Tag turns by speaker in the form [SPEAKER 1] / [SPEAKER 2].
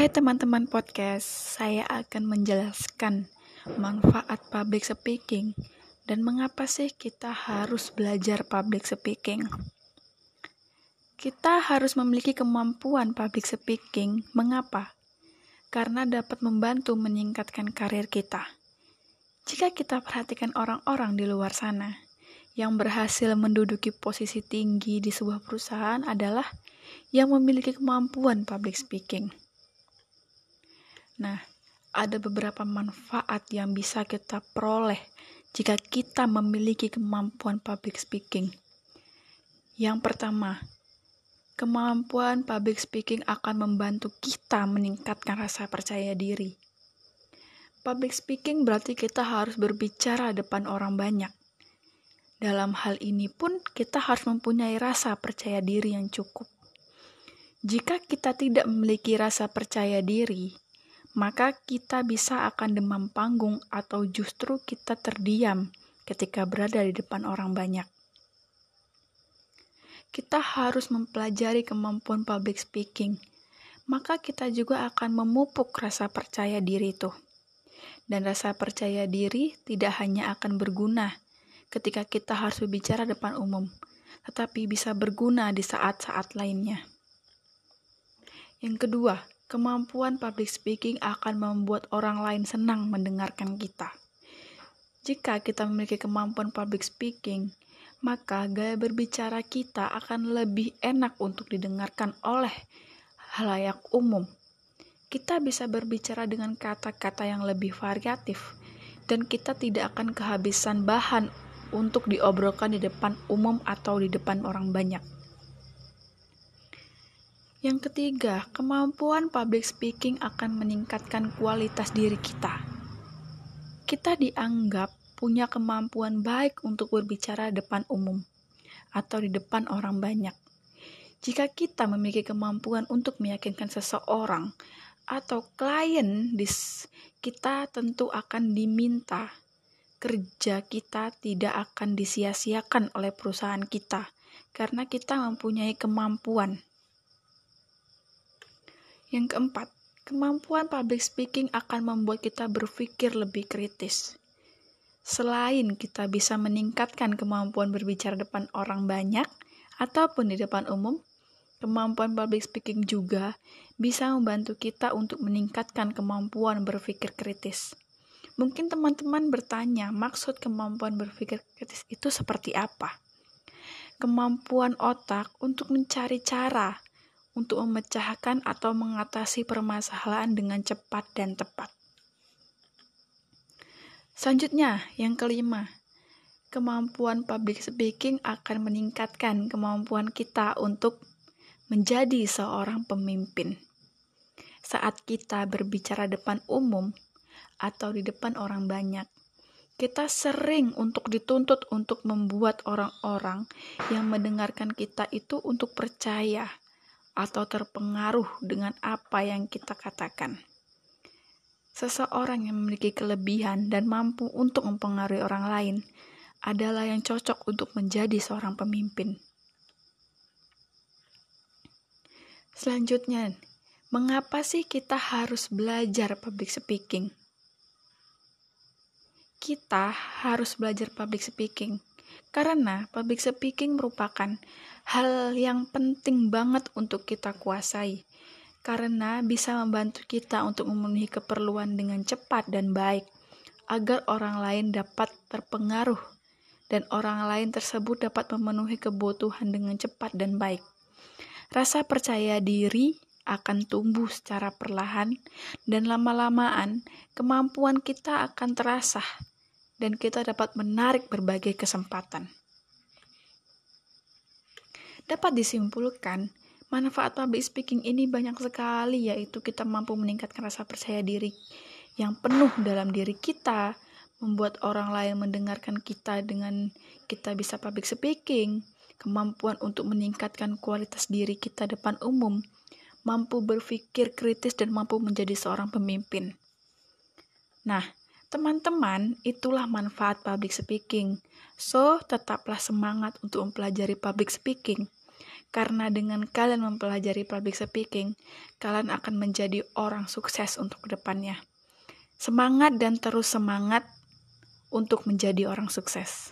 [SPEAKER 1] Hai teman-teman podcast, saya akan menjelaskan manfaat public speaking dan mengapa sih kita harus belajar public speaking. Kita harus memiliki kemampuan public speaking. Mengapa? Karena dapat membantu meningkatkan karir kita. Jika kita perhatikan orang-orang di luar sana yang berhasil menduduki posisi tinggi di sebuah perusahaan adalah yang memiliki kemampuan public speaking. Nah, ada beberapa manfaat yang bisa kita peroleh jika kita memiliki kemampuan public speaking. Yang pertama, kemampuan public speaking akan membantu kita meningkatkan rasa percaya diri. Public speaking berarti kita harus berbicara depan orang banyak. Dalam hal ini pun, kita harus mempunyai rasa percaya diri yang cukup. Jika kita tidak memiliki rasa percaya diri, maka kita bisa akan demam panggung atau justru kita terdiam ketika berada di depan orang banyak. Kita harus mempelajari kemampuan public speaking, maka kita juga akan memupuk rasa percaya diri itu. Dan rasa percaya diri tidak hanya akan berguna ketika kita harus berbicara depan umum, tetapi bisa berguna di saat-saat lainnya. Yang kedua, Kemampuan public speaking akan membuat orang lain senang mendengarkan kita. Jika kita memiliki kemampuan public speaking, maka gaya berbicara kita akan lebih enak untuk didengarkan oleh halayak umum. Kita bisa berbicara dengan kata-kata yang lebih variatif, dan kita tidak akan kehabisan bahan untuk diobrolkan di depan umum atau di depan orang banyak. Yang ketiga, kemampuan public speaking akan meningkatkan kualitas diri kita. Kita dianggap punya kemampuan baik untuk berbicara depan umum atau di depan orang banyak. Jika kita memiliki kemampuan untuk meyakinkan seseorang atau klien, kita tentu akan diminta kerja kita tidak akan disia-siakan oleh perusahaan kita karena kita mempunyai kemampuan yang keempat, kemampuan public speaking akan membuat kita berpikir lebih kritis. Selain kita bisa meningkatkan kemampuan berbicara depan orang banyak ataupun di depan umum, kemampuan public speaking juga bisa membantu kita untuk meningkatkan kemampuan berpikir kritis. Mungkin teman-teman bertanya, maksud kemampuan berpikir kritis itu seperti apa? Kemampuan otak untuk mencari cara untuk memecahkan atau mengatasi permasalahan dengan cepat dan tepat. Selanjutnya, yang kelima, kemampuan public speaking akan meningkatkan kemampuan kita untuk menjadi seorang pemimpin. Saat kita berbicara depan umum atau di depan orang banyak, kita sering untuk dituntut untuk membuat orang-orang yang mendengarkan kita itu untuk percaya atau terpengaruh dengan apa yang kita katakan. Seseorang yang memiliki kelebihan dan mampu untuk mempengaruhi orang lain adalah yang cocok untuk menjadi seorang pemimpin. Selanjutnya, mengapa sih kita harus belajar public speaking? Kita harus belajar public speaking karena public speaking merupakan hal yang penting banget untuk kita kuasai. Karena bisa membantu kita untuk memenuhi keperluan dengan cepat dan baik, agar orang lain dapat terpengaruh dan orang lain tersebut dapat memenuhi kebutuhan dengan cepat dan baik. Rasa percaya diri akan tumbuh secara perlahan, dan lama-lamaan kemampuan kita akan terasa dan kita dapat menarik berbagai kesempatan. Dapat disimpulkan, manfaat public speaking ini banyak sekali yaitu kita mampu meningkatkan rasa percaya diri yang penuh dalam diri kita, membuat orang lain mendengarkan kita dengan kita bisa public speaking, kemampuan untuk meningkatkan kualitas diri kita depan umum, mampu berpikir kritis dan mampu menjadi seorang pemimpin. Nah, Teman-teman, itulah manfaat public speaking. So, tetaplah semangat untuk mempelajari public speaking. Karena dengan kalian mempelajari public speaking, kalian akan menjadi orang sukses untuk ke depannya. Semangat dan terus semangat untuk menjadi orang sukses.